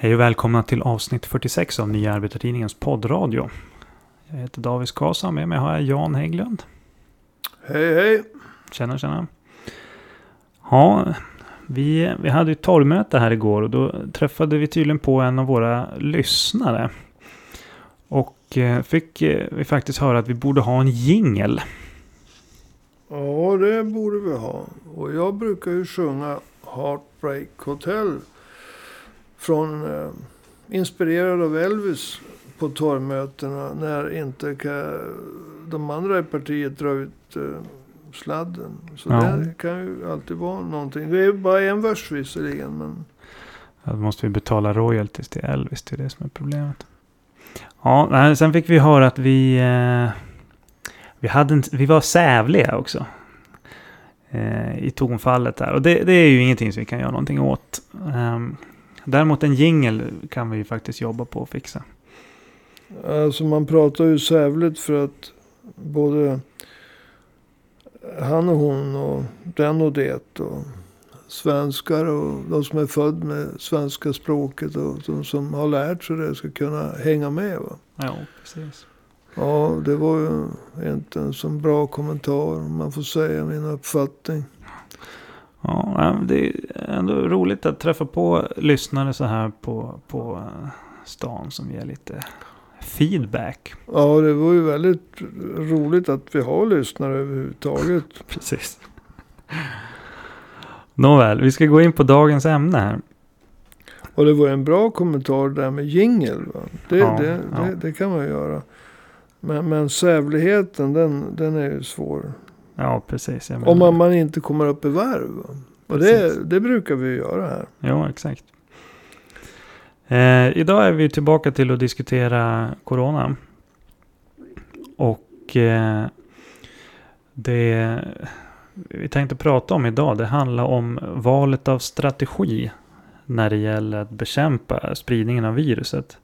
Hej och välkomna till avsnitt 46 av Nya Arbetartidningens poddradio. Jag heter David Skasa, med mig har jag Jan Hägglund. Hej hej! Tjena tjena. Ja, vi, vi hade ju torgmöte här igår och då träffade vi tydligen på en av våra lyssnare. Och eh, fick eh, vi faktiskt höra att vi borde ha en jingel. Ja, det borde vi ha. Och jag brukar ju sjunga Heartbreak Hotel. Från, eh, inspirerad av Elvis på torgmötena. När inte de andra i partiet drar ut eh, sladden. Så Ja. det kan ju alltid vara någonting. Det är bara en vers visserligen. Men Då måste vi betala royalties till Elvis, det är det som är problemet. Ja, sen fick vi höra att vi... Eh, vi, hade en, vi var sävliga också. Eh, I tonfallet där. Och det, det är ju ingenting som vi kan göra någonting åt. Ehm, däremot en jingel kan vi ju faktiskt jobba på att fixa. alltså man pratar ju sävligt för att både han och hon och den och det. Och svenskar och de som är född med svenska språket och de som har lärt sig det ska kunna hänga med. Va? Ja, precis. Ja, det var ju inte en så bra kommentar om man får säga min uppfattning. Ja, det är ändå roligt att träffa på lyssnare så här på, på eh, stan som ger lite feedback. Ja, det var ju väldigt roligt att vi har lyssnare överhuvudtaget. Precis. Nåväl, vi ska gå in på dagens ämne här. Och det var en bra kommentar där med jingel. Det, Ja, det, ja. det, det kan man göra. Men, men sävligheten den, den är ju svår. Ja, precis. Om man, man inte kommer upp i varv. Va? Och det, det brukar vi göra här. Jo, exakt. Eh, idag är vi tillbaka till att diskutera Corona. Och eh, det vi tänkte prata om idag, det handlar om valet av strategi när det gäller att bekämpa spridningen av viruset.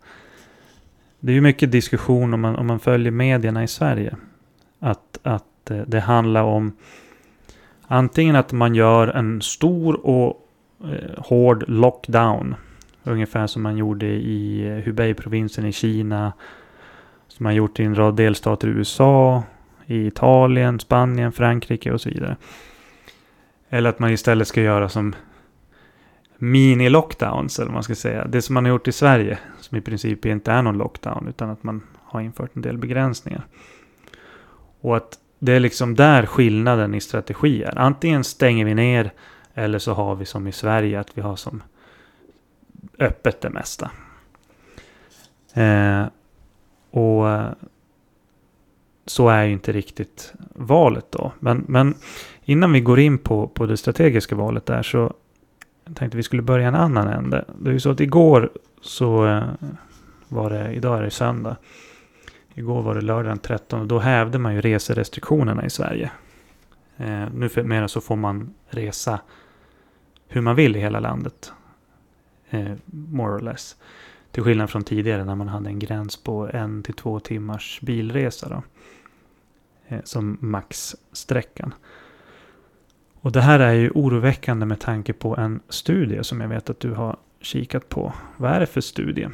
Det är ju mycket diskussion om man, om man följer medierna i Sverige. Att, att Eh, det handlar om antingen att man gör en stor och eh, hård lockdown. Ungefär som man gjorde i eh, Hubei-provinsen i Kina. Som man gjort i en rad delstater i USA. I Italien, Spanien, Frankrike och så vidare. Eller att man istället ska göra som mini-lockdowns, eller vad man ska säga. Det som man har gjort i Sverige, som i princip inte är någon lockdown, utan att man har infört en del begränsningar. Och att det är liksom där skillnaden i strategi är. Antingen stänger vi ner, eller så har vi som i Sverige, att vi har som öppet det mesta. Eh, och eh, så är ju inte riktigt valet då. Men, men innan vi går in på, på det strategiska valet där så jag tänkte vi skulle börja en annan ände. Det är ju så att igår så eh, var det, idag är det söndag. Igår var det lördag den 13 och då hävde man ju reserestriktionerna i Sverige. Eh, nu så får man resa hur man vill i hela landet. Eh, more or less. Till skillnad från tidigare när man hade en gräns på en till två timmars bilresa. Då, eh, som maxsträckan. Och det här är ju oroväckande med tanke på en studie som jag vet att du har kikat på. Vad är det för studie?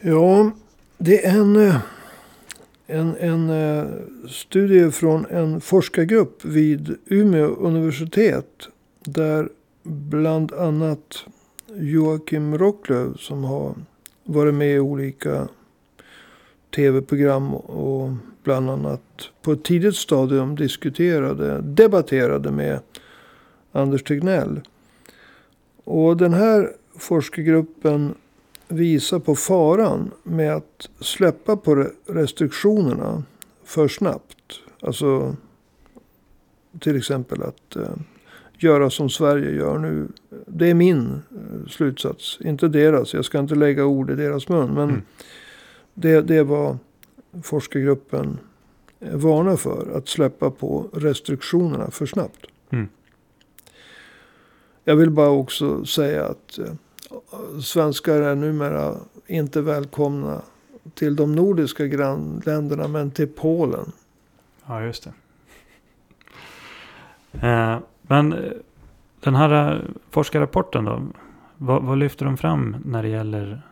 Ja, det är en, eh, en, en eh, studie från en forskargrupp vid Umeå universitet. Där bland annat Joakim Rocklöv som har varit med i olika tv-program och bland annat på ett tidigt stadium diskuterade, debatterade med Anders Tegnell. Och den här forskargruppen visar på faran med att släppa på re- restriktionerna för snabbt. Alltså till exempel att eh, göra som Sverige gör nu. Det är min eh, slutsats, inte deras. Jag ska inte lägga ord i deras mun. Men Mm. det, det var forskargruppen varnar för. Att släppa på restriktionerna för snabbt. Mm. Jag vill bara också säga att eh, svenskar är numera inte välkomna till de nordiska grannländerna men till Polen. Ja, just det. Eh, men eh, den här eh, forskarrapporten då. Vad, vad lyfter de fram när det gäller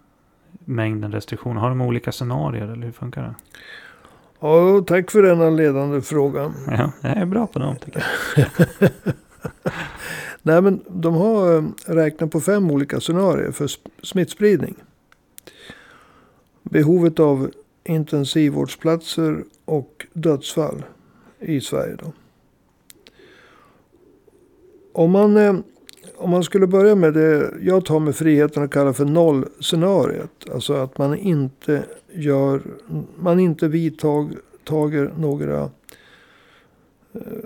mängden restriktioner? Har de olika scenarier eller hur funkar det? Ja, tack för denna ledande fråga. Ja, jag är bra på dem tycker jag. Nej, men de har eh, räknat på fem olika scenarier för smittspridning. Behovet av intensivvårdsplatser och dödsfall i Sverige. Då. Om man, eh, om man skulle börja med det jag tar mig friheten att kalla för nollscenariet. Alltså att man inte gör, man inte vidtager några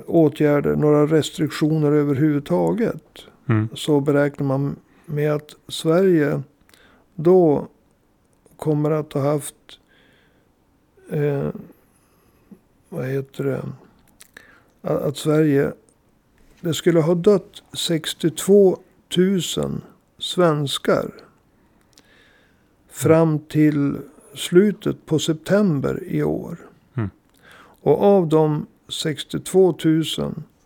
åtgärder, några restriktioner överhuvudtaget. Mm. Så beräknar man med att Sverige då kommer att ha haft, eh, vad heter det, att, att Sverige, det skulle ha dött 62 000 svenskar. Fram till slutet på september i år. Mm. Och av de 62 000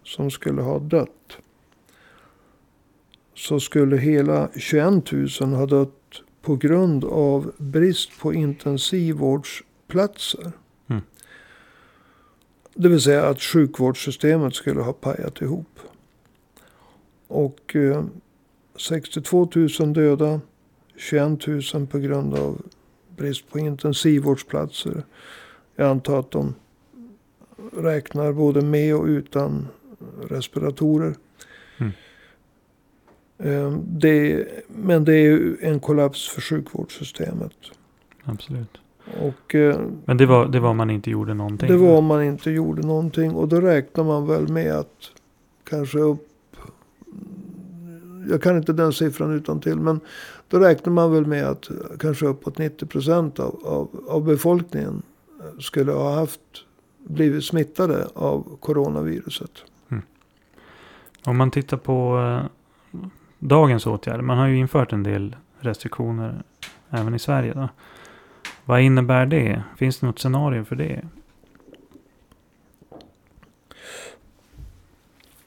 som skulle ha dött. Så skulle hela 21 000 ha dött på grund av brist på intensivvårdsplatser. Mm. Det vill säga att sjukvårdssystemet skulle ha pajat ihop. Och eh, 62 000 döda, 21 000 på grund av brist på intensivvårdsplatser. Jag antar att de räknar både med och utan respiratorer. Mm. Eh, Det, men det är ju en kollaps för sjukvårdssystemet. Absolut. Och eh, Men det var, det var man inte gjorde någonting. det var man inte gjorde någonting. Och då räknar man väl med att kanske upp. Jag kan inte den siffran utan till. Men då räknar man väl med att kanske uppåt 90 procent av, av, av befolkningen skulle ha haft blivit smittade av coronaviruset. Om man tittar på eh, dagens åtgärder. Man har ju infört en del restriktioner även i Sverige. Då. Vad innebär det? Finns det något scenario för det?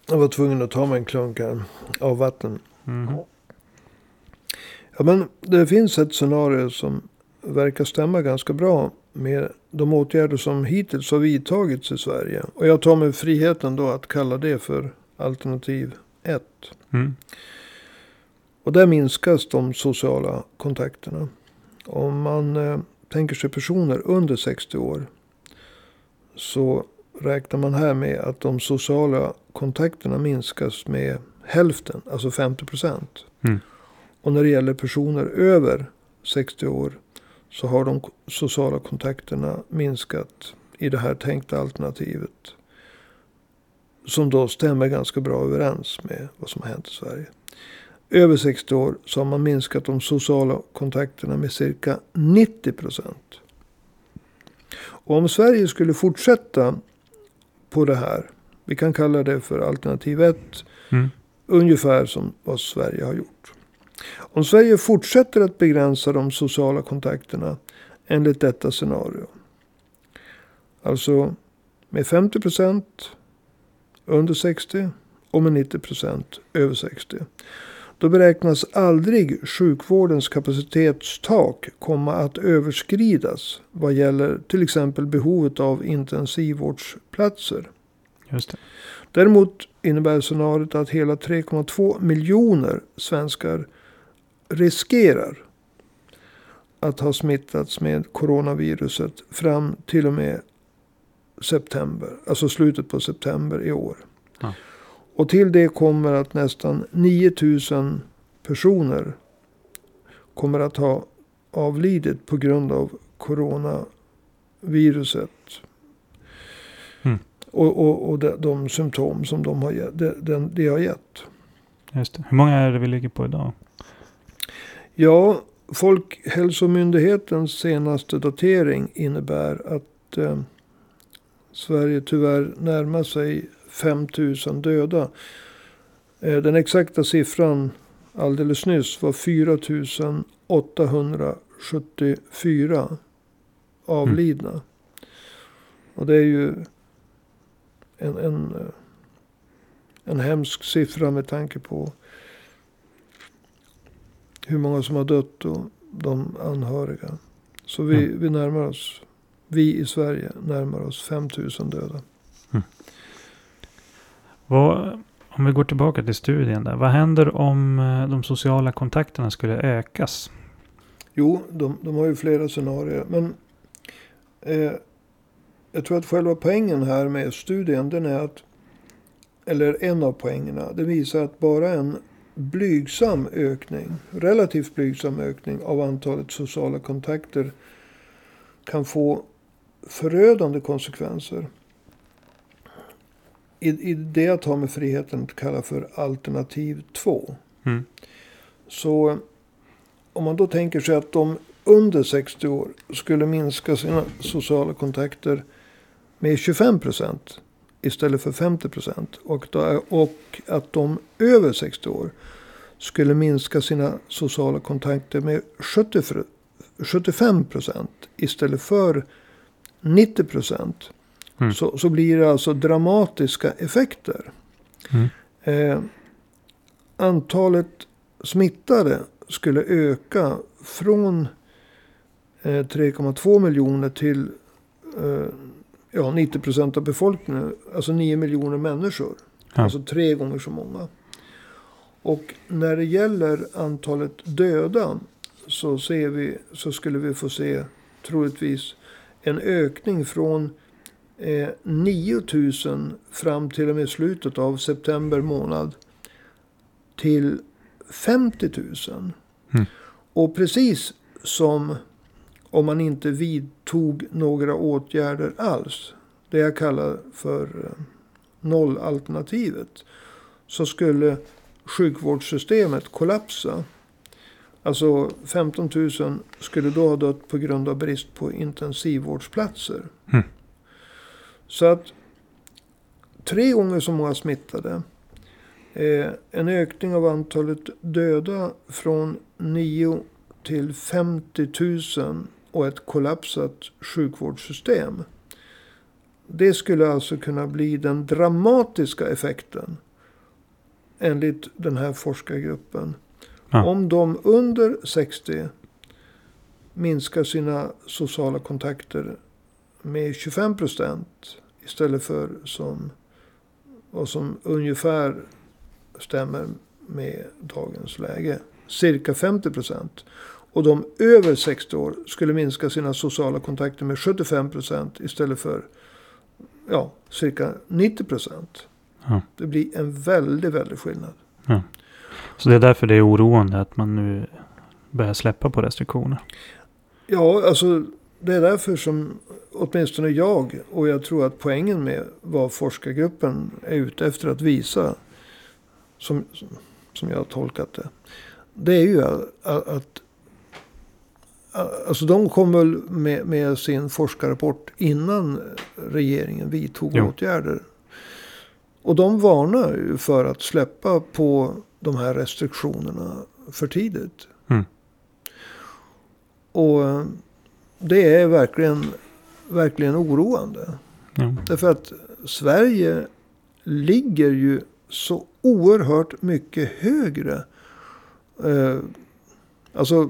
Jag var tvungen att ta mig en klunk här av vatten. Mhm. Ja, men det finns ett scenario som verkar stämma ganska bra med de åtgärder som hittills har vidtagits i Sverige. Och jag tar mig friheten då att kalla det för alternativ 1. Mm. Och där minskas de sociala kontakterna. Om man eh, tänker sig personer under 60 år. Så räknar man här med att de sociala kontakterna minskas med hälften, alltså 50 procent. Mm. Och när det gäller personer över 60 år så har de sociala kontakterna minskat i det här tänkta alternativet. Som då stämmer ganska bra överens med vad som har hänt i Sverige. Över 60 år så har man minskat de sociala kontakterna med cirka 90 procent. Och om Sverige skulle fortsätta på det här. Vi kan kalla det för alternativ 1. Mm. Ungefär som vad Sverige har gjort. Om Sverige fortsätter att begränsa de sociala kontakterna enligt detta scenario. Alltså med 50 procent under 60 och med 90 procent över 60. Då beräknas aldrig sjukvårdens kapacitetstak komma att överskridas vad gäller till exempel behovet av intensivvårdsplatser. Just det. Däremot innebär scenariot att hela 3,2 miljoner svenskar riskerar att ha smittats med coronaviruset fram till och med september. Alltså slutet på september i år. Ja. Och till det kommer att nästan 9000 personer kommer att ha avlidit på grund av coronaviruset. Mm. Och, och, och de, de symptom som de har, det, den, det har gett. Just det. Hur många är det vi ligger på idag? Ja, Folkhälsomyndighetens senaste datering innebär att eh, Sverige tyvärr närmar sig 5 000 döda. Eh, den exakta siffran alldeles nyss var 4 874 avlidna. Och det är ju en, en, eh, en hemsk siffra med tanke på hur många som har dött och de anhöriga. Så vi, Mm. vi närmar oss, vi i Sverige närmar oss 5000 döda. Vad, om vi går tillbaka till studien där. Vad händer om eh, de sociala kontakterna skulle ökas? Jo, de, de har ju flera scenarier. Men eh, jag tror att själva poängen här med studien den är att, eller en av poängerna, det visar att bara en blygsam ökning, relativt blygsam ökning av antalet sociala kontakter kan få förödande konsekvenser. I, i det jag tar med friheten att kalla för alternativ 2. Mm. Så om man då tänker sig att de under 60 år skulle minska sina sociala kontakter med 25 procent istället för 50 procent. Och, då- och att de över 60 år skulle minska sina sociala kontakter med 70, för- 75 procent istället för 90 procent. Mm. Så, så blir det alltså dramatiska effekter. Mm. Eh, antalet smittade skulle öka från eh, 3,2 miljoner till eh, ja, 90 procent av befolkningen. Alltså 9 miljoner människor. Ja. Alltså tre gånger så många. Och när det gäller antalet döda så, ser vi, så skulle vi få se troligtvis en ökning från eh, 9 000 fram till och med slutet av september månad till 50 000. Mm. Och precis som om man inte vidtog några åtgärder alls. Det jag kallar för eh, nollalternativet. Så skulle sjukvårdssystemet kollapsa. Alltså 15 000 skulle då ha dött på grund av brist på intensivvårdsplatser. Mm. Så att tre gånger så många smittade. Eh, en ökning av antalet döda från 9 till 50 000 och ett kollapsat sjukvårdssystem. Det skulle alltså kunna bli den dramatiska effekten. Enligt den här forskargruppen. Ja. Om de under 60 minskar sina sociala kontakter med 25 procent. Istället för som vad som ungefär stämmer med dagens läge. Cirka 50 procent. Och de över 60 år skulle minska sina sociala kontakter med 75 procent istället för ja, cirka 90 procent. Ja. Det blir en väldigt, väldigt skillnad. Så det är därför det är oroande att man nu börjar släppa på restriktioner. Ja, alltså det är därför som åtminstone jag och jag tror att poängen med vad forskargruppen är ute efter att visa. Som, som jag har tolkat det. Det är ju att, att Alltså de kom väl med, med sin forskarrapport innan regeringen vidtog Jo. åtgärder. Och de varnar ju för att släppa på de här restriktionerna för tidigt. Mm. Och eh, det är verkligen, verkligen oroande. Ja. Därför att Sverige ligger ju så oerhört mycket högre. Eh, alltså,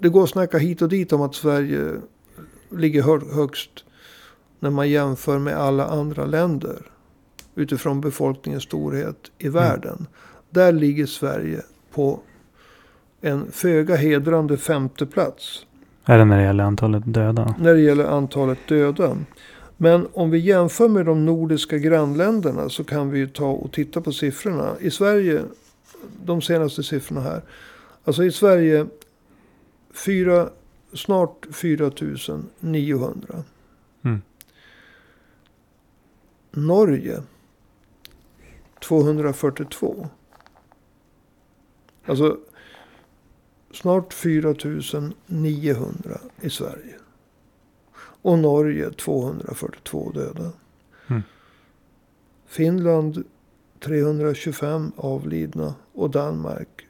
det går att snacka hit och dit om att Sverige ligger hö- högst när man jämför med alla andra länder. Utifrån befolkningens storhet i världen. Där ligger Sverige på en föga hedrande femte plats Är det när det gäller antalet döda? när det gäller antalet döda. Men om vi jämför med de nordiska grannländerna så kan vi ju ta och titta på siffrorna. I Sverige, de senaste siffrorna här. Alltså i Sverige fyra, snart 4 900. Mm. Norge 242. Alltså snart 4 900 i Sverige. Och Norge 242 döda. Mm. Finland 325 avlidna. Och Danmark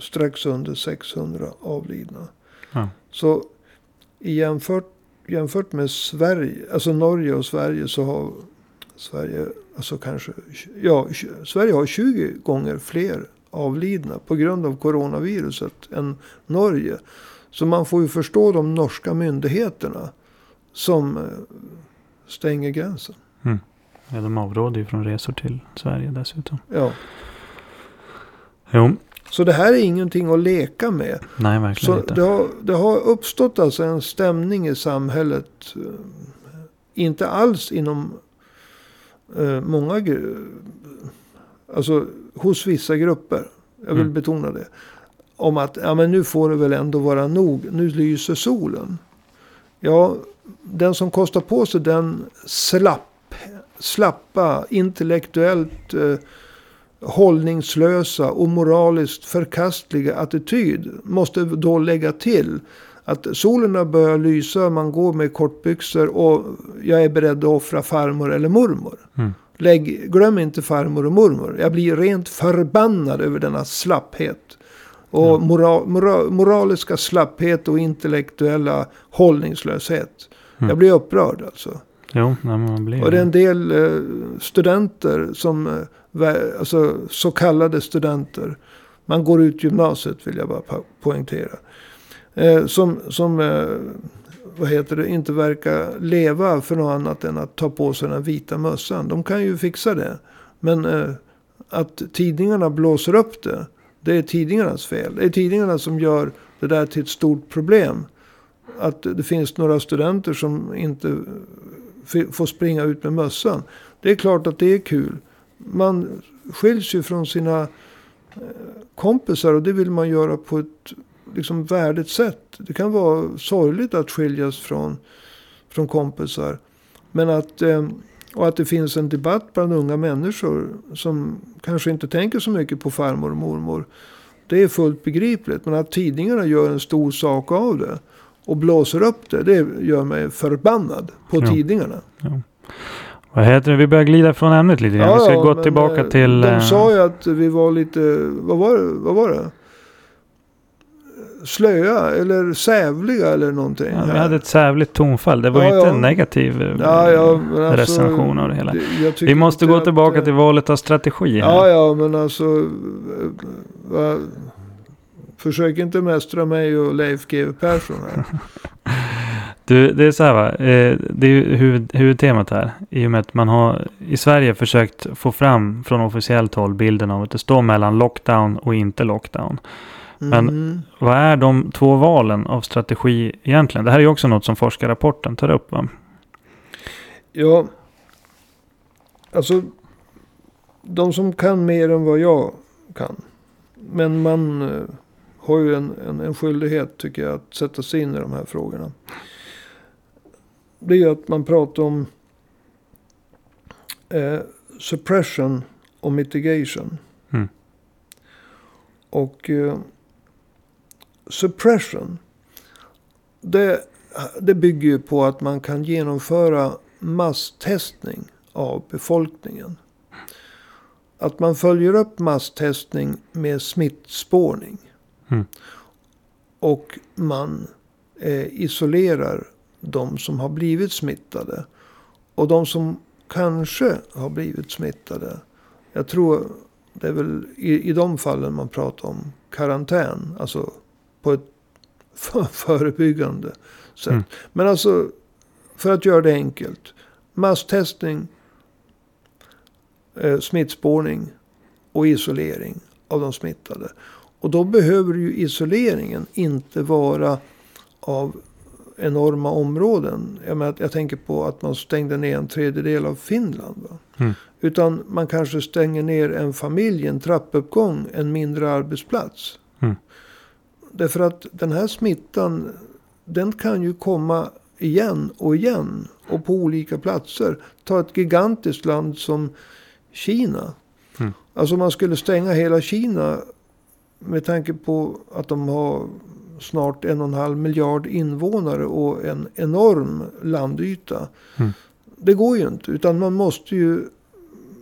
strax under 600 avlidna. Ja. Så jämfört, jämfört med Sverige, alltså Norge och Sverige så har Sverige, alltså kanske, ja, Sverige har 20 gånger fler avlidna på grund av coronaviruset än Norge. Så man får ju förstå de norska myndigheterna som eh, stänger gränsen. Mm. Ja, de avråder ju från resor till Sverige dessutom. Ja. Jo, Så det här är ingenting att leka med. nej verkligen Så inte. det har, det har uppstått alltså en stämning i samhället. eh, Inte alls inom eh, många, alltså hos vissa grupper. Jag vill Mm. betona det. Om att ja, men nu får det väl ändå vara nog. Nu lyser solen. Ja, den som kostar på sig den slapp, slappa, intellektuellt eh, hållningslösa och moraliskt förkastliga attityd måste då lägga till att solen har börjat lysa, man går med kortbyxor och jag är beredd att offra farmor eller mormor. Mm. Lägg, glöm inte farmor och mormor. Jag blir rent förbannad över denna slapphet. Och Mm. mora, mora, moraliska slapphet och intellektuella hållningslöshet. Mm. Jag blir upprörd alltså. Jo, nej, man blir Och det är en del eh, studenter som, eh, alltså så kallade studenter. Man går ut gymnasiet vill jag bara poängtera. Eh, som, som eh, vad heter det, inte verkar leva för något annat än att ta på sig den vita mössan. De kan ju fixa det. Men eh, att tidningarna blåser upp det. Det är tidningarnas fel. Det är tidningarna som gör det där till ett stort problem. Att det finns några studenter som inte eh, får springa ut med mössan. Det är klart att det är kul. Man skiljs ju från sina eh, kompisar och det vill man göra på ett liksom värdigt sätt. Det kan vara sorgligt att skiljas från, från kompisar. Men att, eh, och att det finns en debatt bland unga människor som kanske inte tänker så mycket på farmor och mormor. Det är fullt begripligt. Men att tidningarna gör en stor sak av det och blåser upp det. Det gör mig förbannad på Ja. tidningarna. Ja. Vad heter det? Vi börjar glida från ämnet lite grann. vi ska gå men, tillbaka eh, till... De eh, sa ju att vi var lite, vad var det? Vad var det? Slöa eller sävliga eller någonting. ja, vi hade ett sävligt tonfall. Det var Ja, ju inte ja. en negativ eh, Ja, ja, men alltså, recension av det hela. det- Vi måste gå att, tillbaka eh, till valet av strategi. här. Ja, ja, men alltså. eh, Va, försök inte mästra mig och Leif GW Persson här. Du, det är så här va. Eh, det är ju huvud, huvudtemat här. I och med att man har i Sverige försökt få fram från officiellt håll bilden av att det står mellan lockdown och inte lockdown. Men- Mhm. Vad är de två valen av strategi egentligen? Det här är ju också något som forskarrapporten tar upp va? Ja, alltså de som kan mer än vad jag kan. Men man eh, har ju en, en, en skyldighet tycker jag att sätta sig in i de här frågorna. Det är att man pratar om eh, suppression och mitigation. Mm. Och eh, suppression. Det, det bygger ju på att man kan genomföra masstestning av befolkningen. Att man följer upp masstestning med smittspårning. Mm. Och man eh, isolerar de som har blivit smittade. Och de som kanske har blivit smittade. Jag tror det är väl i, i de fallen man pratar om karantän. Alltså på ett för, förebyggande sätt. Mm. Men alltså för att göra det enkelt. Masstestning, eh, smittspårning och isolering av de smittade. Och då behöver ju isoleringen inte vara av enorma områden. Jag, menar, jag tänker på att man stängde ner en tredjedel av Finland. Mm. Utan man kanske stänger ner en familj, en trappuppgång, en mindre arbetsplats. Mm. Därför att den här smittan, den kan ju komma igen och igen. Och på olika platser. Ta ett gigantiskt land som Kina. Mm. Alltså man skulle stänga hela Kina. Med tanke på att de har snart en och en halv miljard invånare och en enorm landyta. Mm. Det går ju inte. Utan man måste ju.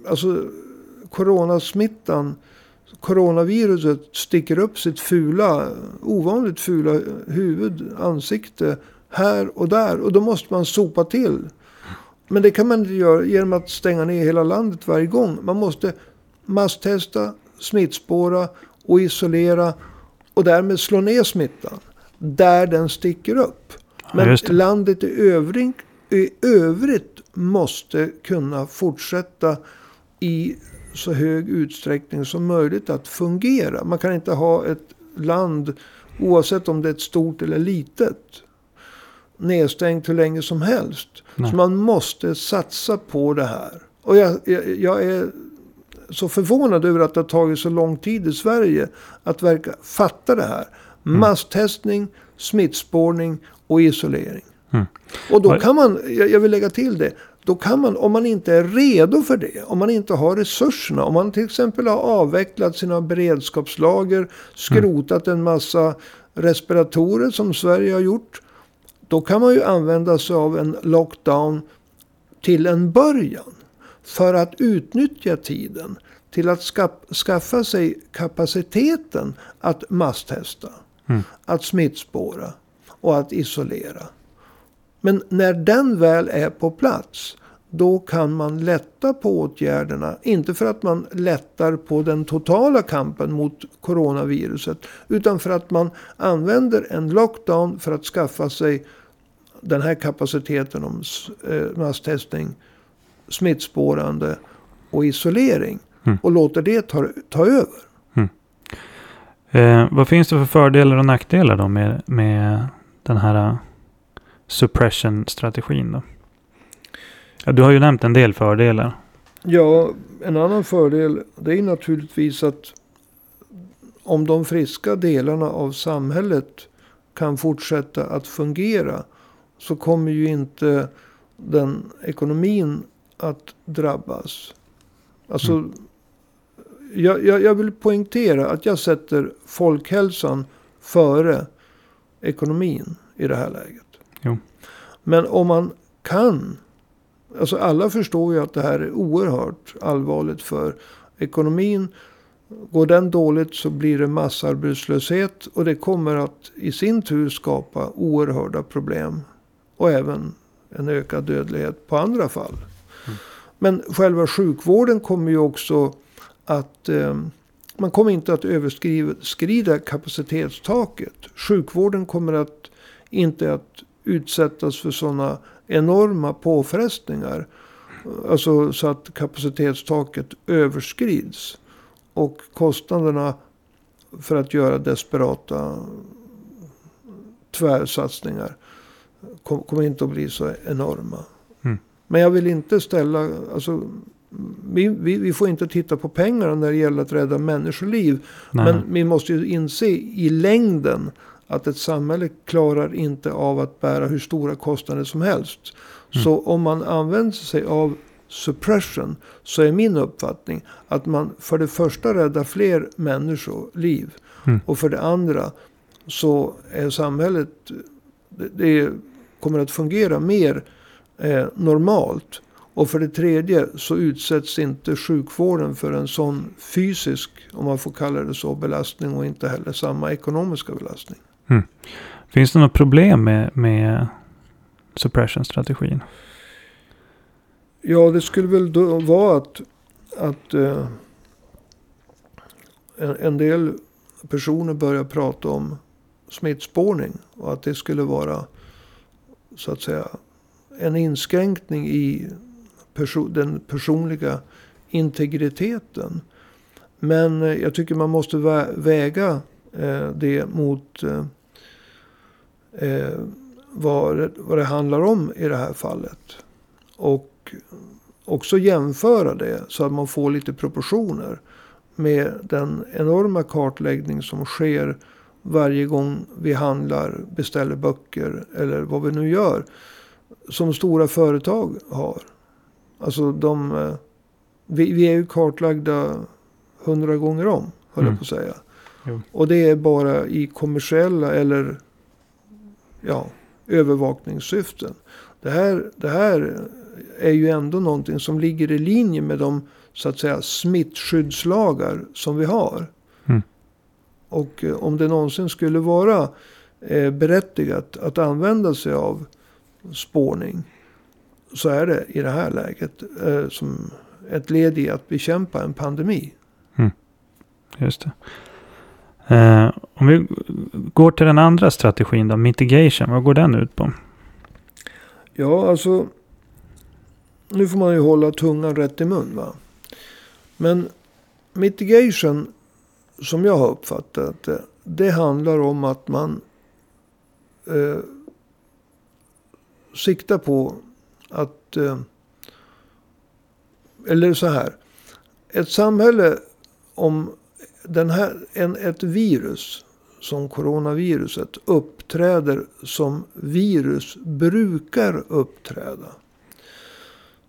Alltså coronasmittan. Coronaviruset sticker upp sitt fula, ovanligt fula huvud, ansikte här och där. Och då måste man sopa till. Men det kan man inte göra genom att stänga ner hela landet varje gång. Man måste masstesta, smittspåra och isolera och därmed slå ner smittan där den sticker upp. Men det. landet i övrigt, i övrigt måste kunna fortsätta i så hög utsträckning som möjligt att fungera. Man kan inte ha ett land, oavsett om det är ett stort eller litet, nedstängt hur länge som helst. Nej. Så man måste satsa på det här. Och jag, jag, jag är så förvånad över att det har tagit så lång tid i Sverige att verka fatta det här. Masstestning, smittspårning och isolering. Mm. Och då kan man, jag jag vill lägga till det. Då kan man, om man inte är redo för det, om man inte har resurserna, om man till exempel har avvecklat sina beredskapslager, skrotat en massa respiratorer som Sverige har gjort. Då kan man ju använda sig av en lockdown till en början. För att utnyttja tiden till att ska- skaffa sig kapaciteten att masstesta. Mm. Att smittspåra och att isolera. Men när den väl är på plats. Då kan man lätta på åtgärderna. Inte för att man lättar på den totala kampen mot coronaviruset. Utan för att man använder en lockdown för att skaffa sig den här kapaciteten om eh, masstestning, smittspårande och isolering. Mm. Och låter det ta, ta över. Eh, vad finns det för fördelar och nackdelar då med, med den här eh, suppression-strategin då? Ja, du har ju nämnt en del fördelar. Ja, en annan fördel det är naturligtvis att om de friska delarna av samhället kan fortsätta att fungera så kommer ju inte den ekonomin att drabbas. Alltså, jag, jag, jag vill poängtera att jag sätter folkhälsan före ekonomin i det här läget. Jo. Men om man kan Alltså alla förstår ju att det här är oerhört allvarligt för ekonomin. Går den dåligt så blir det massarbetslöshet. Och det kommer att i sin tur skapa oerhörda problem. Och även en ökad dödlighet på andra fall. Men själva sjukvården kommer ju också att... Eh, man kommer inte att överskrida kapacitetstaket. Sjukvården kommer att inte att utsättas för sådana enorma påfrestningar. Alltså så att kapacitetstaket överskrids. Och kostnaderna för att göra desperata tvärsatsningar kommer inte att bli så enorma. Men jag vill inte ställa, alltså vi, vi, vi får inte titta på pengarna när det gäller att rädda människoliv. Nej, Men vi måste ju inse i längden att ett samhälle klarar inte av att bära hur stora kostnader som helst. Mm. Så om man använder sig av suppression så är min uppfattning att man för det första räddar fler människoliv. Mm. Och för det andra så är samhället, det, det kommer att fungera mer eh, normalt. Och för det tredje så utsätts inte sjukvården för en sån fysisk, om man får kalla det så, belastning och inte heller samma ekonomiska belastning. Finns det något problem med, med suppression-strategin? Ja, det skulle väl då vara att, att eh, en, en del personer börjar prata om smittspårning. Och att det skulle vara så att säga en inskränkning i perso- den personliga integriteten. Men eh, jag tycker man måste vä- väga eh, det mot eh, eh, vad, det, vad det handlar om i det här fallet. Och också jämföra det så att man får lite proportioner med den enorma kartläggning som sker varje gång vi handlar, beställer böcker eller vad vi nu gör. Som stora företag har. Alltså de, eh, vi, vi är ju kartlagda hundra gånger om, höll Mm. jag på att säga. Jo. Och det är bara i kommersiella eller ja, övervakningssyften. Det här, det här är ju ändå någonting som ligger i linje med de så att säga smittskyddslagar som vi har. Mm. Och eh, om det någonsin skulle vara eh, berättigat att använda sig av spårning. Så är det i det här läget eh, som ett led i att bekämpa en pandemi. Just det. Eh, om vi går till den andra strategin då, mitigation. Vad går den ut på? Ja, alltså. Nu får man ju hålla tungan rätt i mun va. Men mitigation som jag har uppfattat det. Det handlar om att man eh, siktar på att. Eh, eller så här. Ett samhälle om den här, en, ett virus som coronaviruset uppträder som virus brukar uppträda.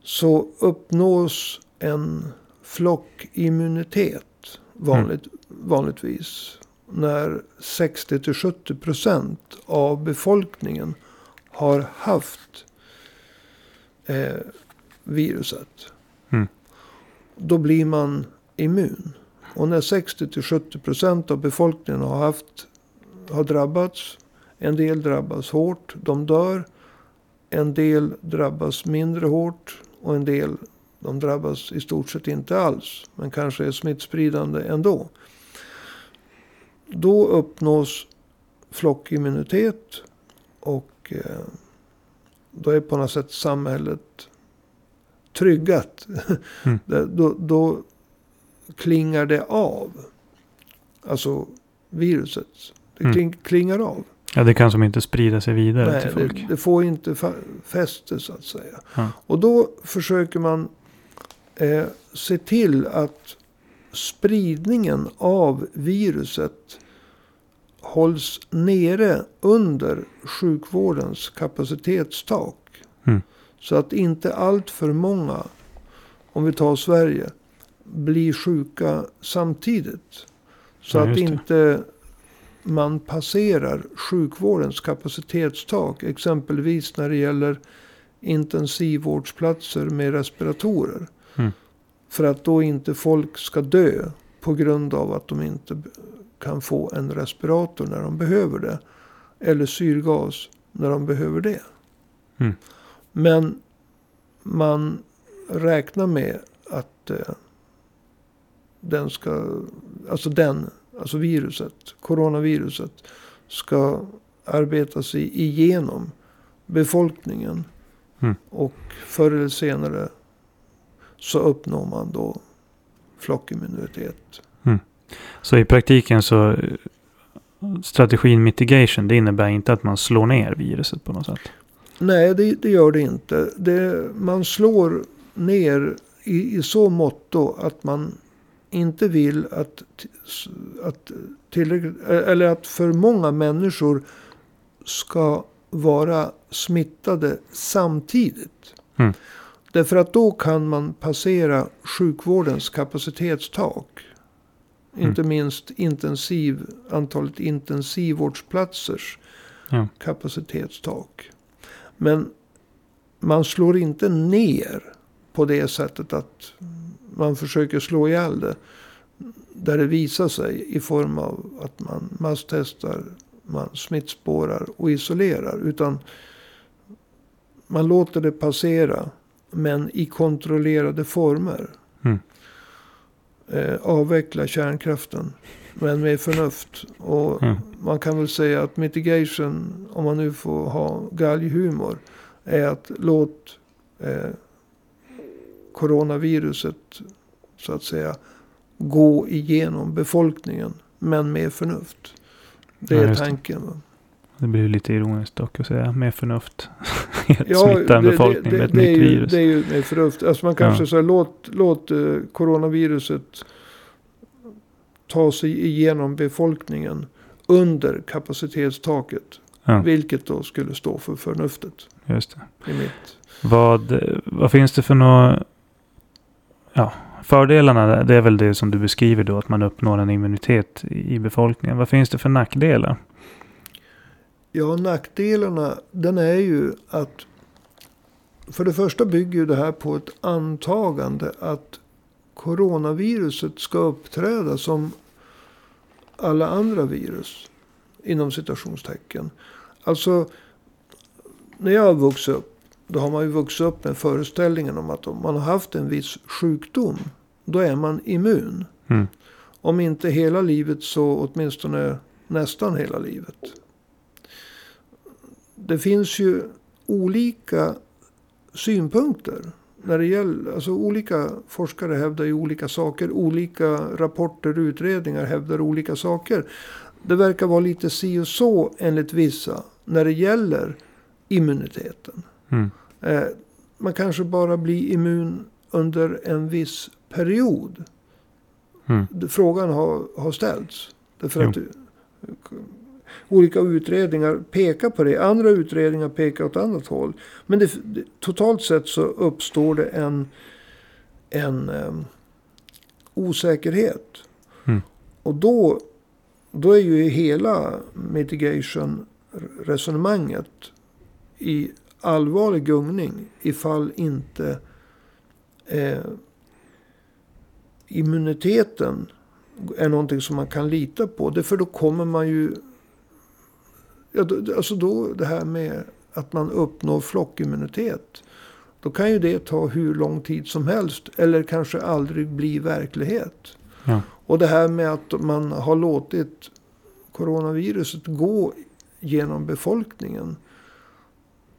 Så uppnås en flockimmunitet vanligt, mm. vanligtvis. När 60-70 procent av befolkningen har haft eh, viruset. Mm. Då blir man immun. Och när 60-70 procent av befolkningen har, haft, har drabbats. En del drabbas hårt, de dör. En del drabbas mindre hårt. Och en del de drabbas i stort sett inte alls. Men kanske är smittspridande ändå. Då uppnås flockimmunitet. Och eh, då är på något sätt samhället tryggat. Mm. då, då klingar det av. Alltså viruset. Det mm. kling, mm. klingar av. Ja, det kan som inte sprida sig vidare Nej, till folk. Det, det får inte fäste så att säga. Ja. Och då försöker man eh, se till att spridningen av viruset hålls nere under sjukvårdens kapacitetstak. Mm. Så att inte allt för många, om vi tar Sverige, blir sjuka samtidigt. Så ja, att inte man passerar sjukvårdens kapacitetstak. Exempelvis när det gäller intensivvårdsplatser med respiratorer. Mm. För att då inte folk ska dö på grund av att de inte kan få en respirator när de behöver det. Eller syrgas när de behöver det. Mm. Men man räknar med att eh, den ska, alltså den, alltså viruset, coronaviruset, ska arbeta sig igenom befolkningen. Mm. Och förr eller senare så uppnår man då flockimmunitet. Så i praktiken så strategin mitigation det innebär inte att man slår ner viruset på något sätt? Nej, det, det gör det inte. Det, man slår ner i, i så måtto att man inte vill att, att, eller att för många människor ska vara smittade samtidigt. Mm. Därför att då kan man passera sjukvårdens kapacitetstak. Mm. Inte minst intensiv, antalet intensivvårdsplatsers ja. kapacitetstak. Men man slår inte ner på det sättet att man försöker slå ihjäl det. Där det visar sig i form av att man masstestar, man smittspårar och isolerar. Utan man låter det passera. Men i kontrollerade former. Mm. Eh, avveckla kärnkraften. Men med förnuft. Och mm. man kan väl säga att mitigation, om man nu får ha galghumor. Är att låt eh, coronaviruset så att säga gå igenom befolkningen. Men med förnuft. Det är ja, tanken. Det. blir lite ironiskt dock att säga med förnuft. ja, smitta en befolkning det, det, med ett nytt ju, virus. Det är ju med förnuft. Alltså man kanske ja. säger låt, låt uh, coronaviruset ta sig igenom befolkningen under kapacitetstaket. Ja. Vilket då skulle stå för förnuftet. Just det. I mitt. Vad, vad finns det för några ja, fördelarna det är väl det som du beskriver då, att man uppnår en immunitet i befolkningen. Vad finns det för nackdelar? Ja, nackdelarna den är ju att för det första bygger ju det här på ett antagande att coronaviruset ska uppträda som alla andra virus. Inom citationstecken. Alltså, när jag har vuxit upp då har man ju vuxit upp med föreställningen om att om man har haft en viss sjukdom. Då är man immun. Mm. Om inte hela livet så åtminstone nästan hela livet. Det finns ju olika synpunkter. När det gäller, alltså olika forskare hävdar ju olika saker. Olika rapporter och utredningar hävdar olika saker. Det verkar vara lite si och så enligt vissa. När det gäller immuniteten. Mm. Eh, man kanske bara blir immun under en viss period. Mm. Frågan har, har ställts. Därför att olika utredningar pekar på det. Andra utredningar pekar åt annat håll. Men det, totalt sett så uppstår det en, en um, osäkerhet. Mm. Och då, då är ju hela mitigation-resonemanget i allvarlig gungning ifall inte eh, immuniteten är någonting som man kan lita på. Därför då kommer man ju... Ja, då, alltså då det här med att man uppnår flockimmunitet. Då kan ju det ta hur lång tid som helst. Eller kanske aldrig bli verklighet. Ja. Och det här med att man har låtit coronaviruset gå genom befolkningen.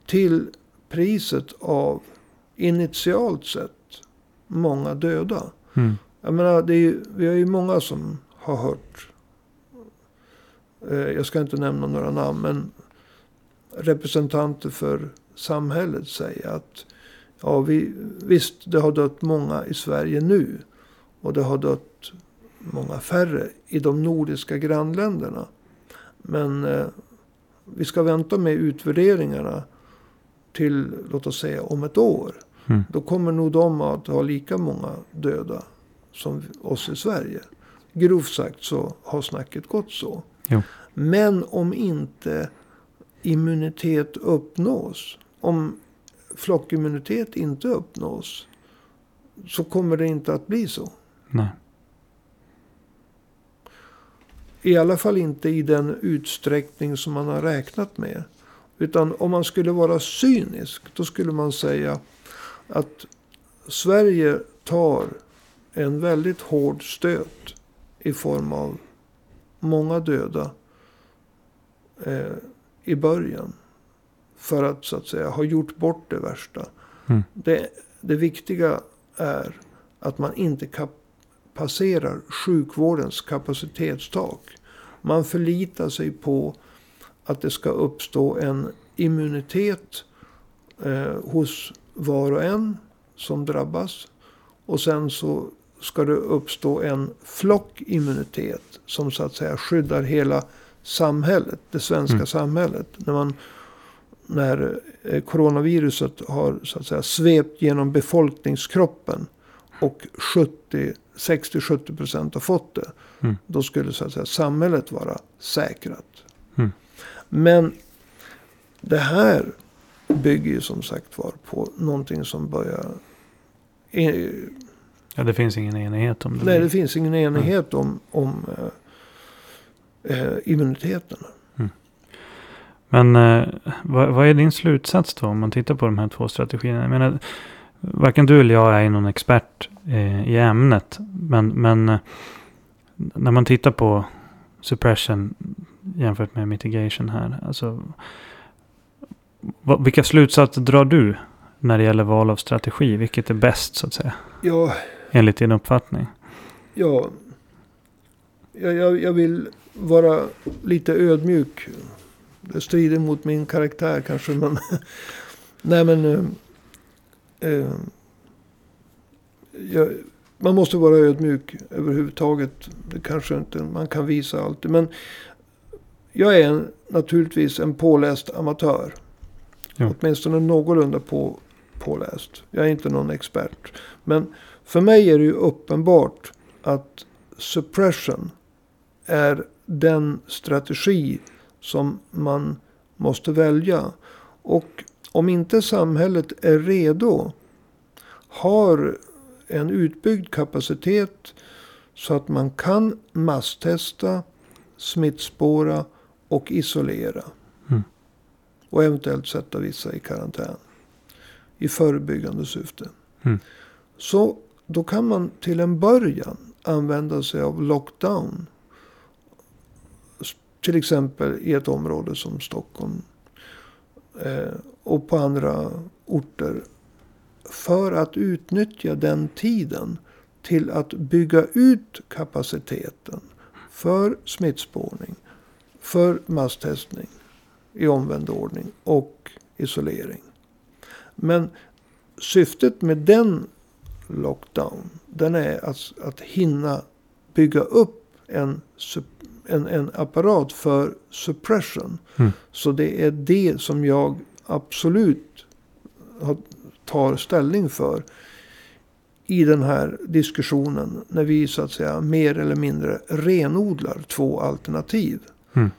Till priset av initialt sett många döda. Mm. Jag menar, det är ju, vi har ju många som har hört. Eh, jag ska inte nämna några namn. Men representanter för samhället säger att. Ja, vi, visst, det har dött många i Sverige nu. Och det har dött många färre i de nordiska grannländerna. Men eh, vi ska vänta med utvärderingarna till, låt oss säga, om ett år. Mm. Då kommer nog de att ha lika många döda som oss i Sverige. Grovt sagt så har snacket gått så. Jo. Men om inte immunitet uppnås. Om flockimmunitet inte uppnås. Så kommer det inte att bli så. Nej. I alla fall inte i den utsträckning som man har räknat med. Utan om man skulle vara cynisk. Då skulle man säga att Sverige tar en väldigt hård stöt i form av många döda eh, i början. För att så att säga ha gjort bort det värsta. Mm. Det, det viktiga är att man inte kap- passerar sjukvårdens kapacitetstak. Man förlitar sig på att det ska uppstå en immunitet eh, hos var och en som drabbas. Och sen så ska det uppstå en flockimmunitet som så att säga skyddar hela samhället, det svenska Mm. samhället. När, man, när eh, coronaviruset har så att säga svept genom befolkningskroppen och 70, 60-70 procent har fått det. Mm. Då skulle så att säga samhället vara säkrat. Mm. Men det här bygger ju som sagt var på någonting som börjar... Ja, det finns ingen enighet om det. Nej, det finns ingen enighet om, om eh, eh, immuniteten. Men eh, vad, vad är din slutsats då om man tittar på de här två strategierna? Jag menar, varken du eller jag är någon expert eh, i ämnet. Men, men eh, när man tittar på suppression jämfört med mitigation här. Alltså, vad, vilka slutsatser drar du när det gäller val av strategi? Vilket är bäst så att säga? Ja, Enligt din uppfattning? ja, jag, jag, jag vill vara lite ödmjuk. Det strider mot min karaktär kanske. Men, nej men. Eh, eh, jag, man måste vara ödmjuk överhuvudtaget. Det kanske inte man kan visa alltid. Men jag är en, naturligtvis en påläst amatör. Jo. Åtminstone någorlunda på, påläst. Jag är inte någon expert. Men för mig är det ju uppenbart att suppression är den strategi som man måste välja. Och om inte samhället är redo, har en utbyggd kapacitet så att man kan masstesta, smittspåra och isolera. Mm. Och eventuellt sätta vissa i karantän. I förebyggande syfte. Mm. Så då kan man till en början använda sig av lockdown. Till exempel i ett område som Stockholm. Eh, och på andra orter. För att utnyttja den tiden till att bygga ut kapaciteten för smittspårning, för masstestning i omvänd ordning och isolering. Men syftet med den lockdown, den är att, att hinna bygga upp en, en, en apparat för suppression. Mm. Så det är det som jag absolut tar ställning för i den här diskussionen. När vi så att säga mer eller mindre renodlar två alternativ. Mm.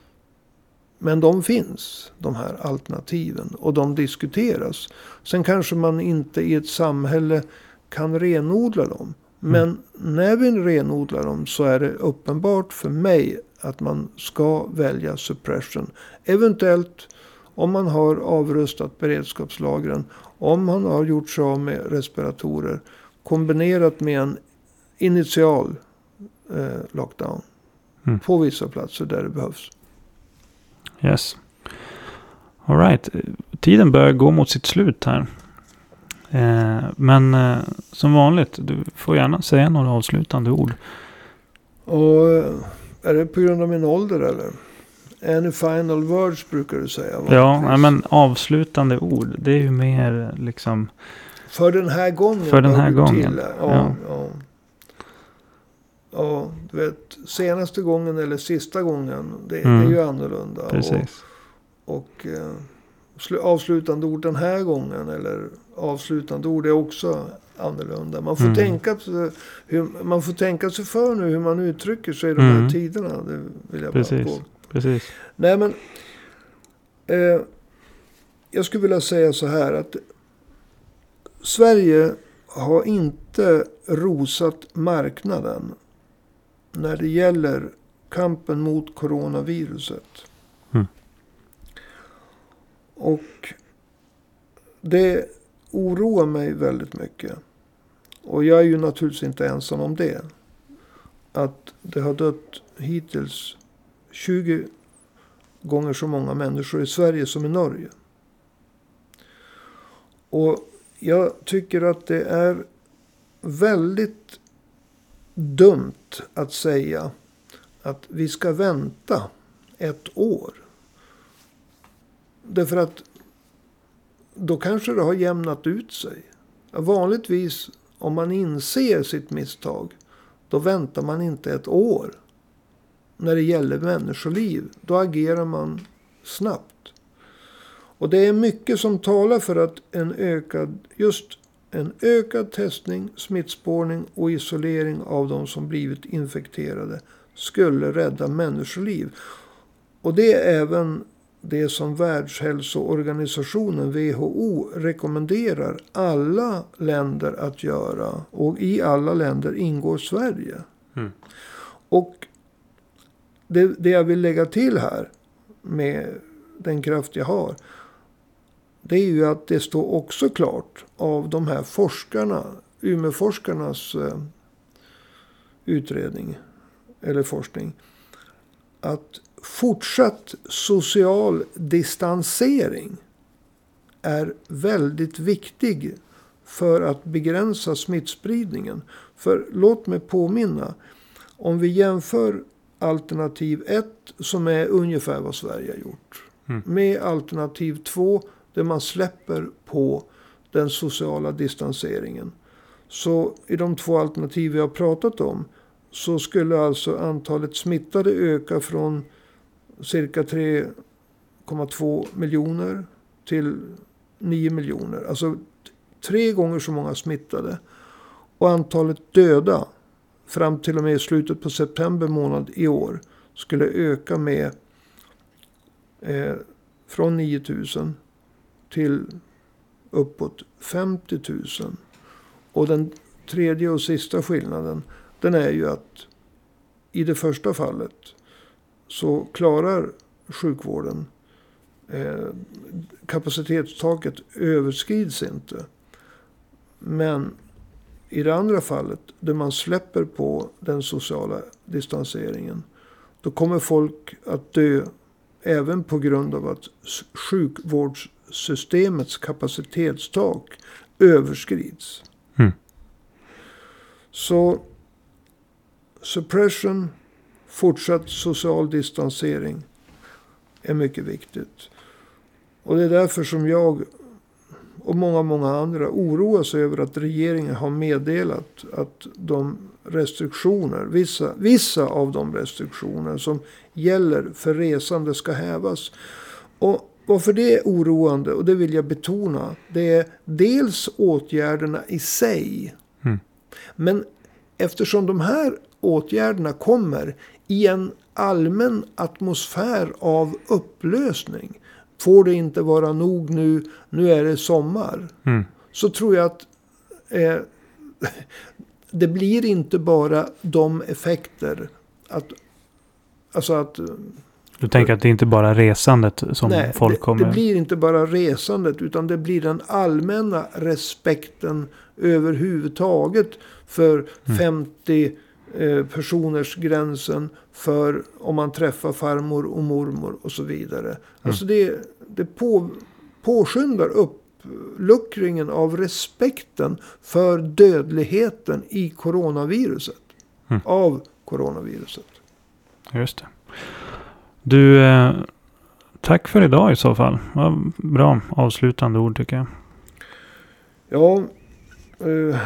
Men de finns, de här alternativen. Och de diskuteras. Sen kanske man inte i ett samhälle kan renodla dem. Men mm. när vi renodlar dem så är det uppenbart för mig att man ska välja suppression. Eventuellt om man har avrustat beredskapslagren. Om man har gjort sig av med respiratorer. Kombinerat med en initial eh, lockdown. Mm. På vissa platser där det behövs. Yes. Alright. Tiden börjar gå mot sitt slut här. Eh, men eh, som vanligt, du får gärna säga några avslutande ord. Och eh, är det på grund av min ålder eller? Any final words brukar du säga. Ja, men avslutande ord. Det är ju mer liksom. För den här gången. För den här gången. Ja, ja. ja. Ja, du vet. Senaste gången eller sista gången. Det, mm. det är ju annorlunda. Precis. Och, och eh, avslutande ord den här gången. Eller avslutande ord är också annorlunda. Man får, mm. tänka, hur, man får tänka sig för nu hur man uttrycker sig i de här mm. tiderna. Det vill jag Precis. bara på. Precis. Nej men. Eh, jag skulle vilja säga så här att. Sverige har inte rosat marknaden. När det gäller kampen mot coronaviruset. Och det oroar mig väldigt mycket. Och jag är ju naturligtvis inte ensam om det. Att det har dött hittills 20 gånger så många människor i Sverige som i Norge. Och jag tycker att det är väldigt dumt att säga att vi ska vänta ett år. Därför att då kanske det har jämnat ut sig. Vanligtvis om man inser sitt misstag. Då väntar man inte ett år. När det gäller människoliv. Då agerar man snabbt. Och det är mycket som talar för att en ökad, just en ökad testning, smittspårning och isolering av de som blivit infekterade skulle rädda människoliv. Och det är även det som Världshälsoorganisationen WHO rekommenderar alla länder att göra. Och i alla länder ingår Sverige. Mm. Och det, det jag vill lägga till här med den kraft jag har. Det är ju att det står också klart av de här forskarna, Umeåforskarnas eh, utredning eller forskning. Att fortsatt social distansering är väldigt viktig för att begränsa smittspridningen. För låt mig påminna. Om vi jämför alternativ 1 som är ungefär vad Sverige har gjort. Mm. Med alternativ 2 där man släpper på den sociala distanseringen. Så i de två alternativ vi har pratat om så skulle alltså antalet smittade öka från cirka 3,2 miljoner till 9 miljoner. Alltså tre gånger så många smittade. Och antalet döda fram till och med slutet på september månad i år skulle öka med eh, från 9 000 till uppåt 50 000. Och den tredje och sista skillnaden den är ju att i det första fallet så klarar sjukvården eh, kapacitetstaket överskrids inte. Men i det andra fallet, där man släpper på den sociala distanseringen, då kommer folk att dö även på grund av att sjukvårdssystemets kapacitetstak överskrids. Mm. Så suppression, fortsatt social distansering är mycket viktigt. Och det är därför som jag och många, många andra oroar sig över att regeringen har meddelat att de restriktioner, vissa, vissa av de restriktioner som gäller för resande ska hävas. Och varför det är oroande, och det vill jag betona, det är dels åtgärderna i sig. Mm. Men eftersom de här åtgärderna kommer i en allmän atmosfär av upplösning. Får det inte vara nog nu, nu är det sommar. Mm. Så tror jag att eh, det blir inte bara de effekter. Att, alltså att... Du tänker att det är inte bara resandet som nej, folk det, kommer... det blir inte bara resandet utan det blir den allmänna respekten överhuvudtaget för Mm. 50 eh, personers gränsen för om man träffar farmor och mormor och så vidare. Alltså det, det på, påskyndar uppluckringen av respekten för dödligheten i coronaviruset. Mm. Av coronaviruset. Just det. Du, eh, tack för idag i så fall. Vad bra avslutande ord tycker jag. Ja, eh,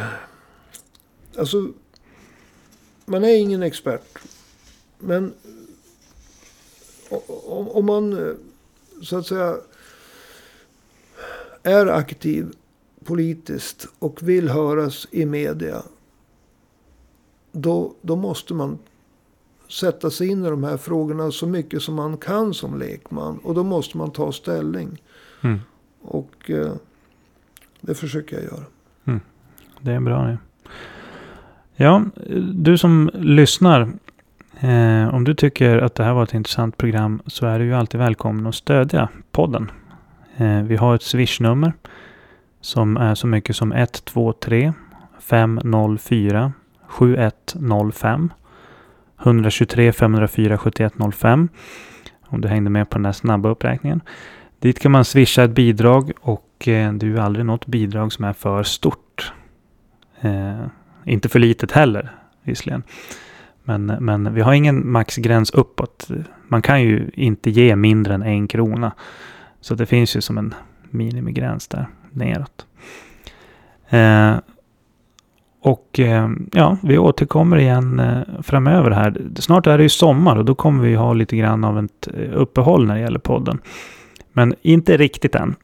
alltså man är ingen expert. Men om man eh, så att säga är aktiv politiskt och vill höras i media. Då, då måste man sätta sig in i de här frågorna så mycket som man kan som lekman. Och då måste man ta ställning. Mm. Och eh, det försöker jag göra. Det är bra det. Ja, du som lyssnar. Eh, om du tycker att det här var ett intressant program så är du ju alltid välkommen att stödja podden. Eh, vi har ett swishnummer som är så mycket som 123 504 7105 123 504 7105 om du hängde med på den här snabba uppräkningen. Dit kan man swisha ett bidrag och eh, det är ju aldrig något bidrag som är för stort. Eh, inte för litet heller, visserligen. Men, men vi har ingen maxgräns uppåt. Man kan ju inte ge mindre än en krona. Så det finns ju som en minimigräns där neråt. Eh, och eh, ja, vi återkommer igen eh, framöver här. Snart är det ju sommar och då kommer vi ha lite grann av ett eh, uppehåll när det gäller podden. Men inte riktigt än.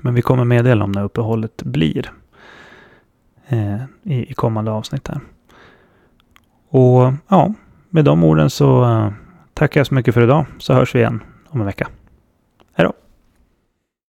Men vi kommer meddela om när uppehållet blir eh, i, i kommande avsnitt här. Och ja, med de orden så eh, tackar jag så mycket för idag. Så hörs vi igen om en vecka. Hej då!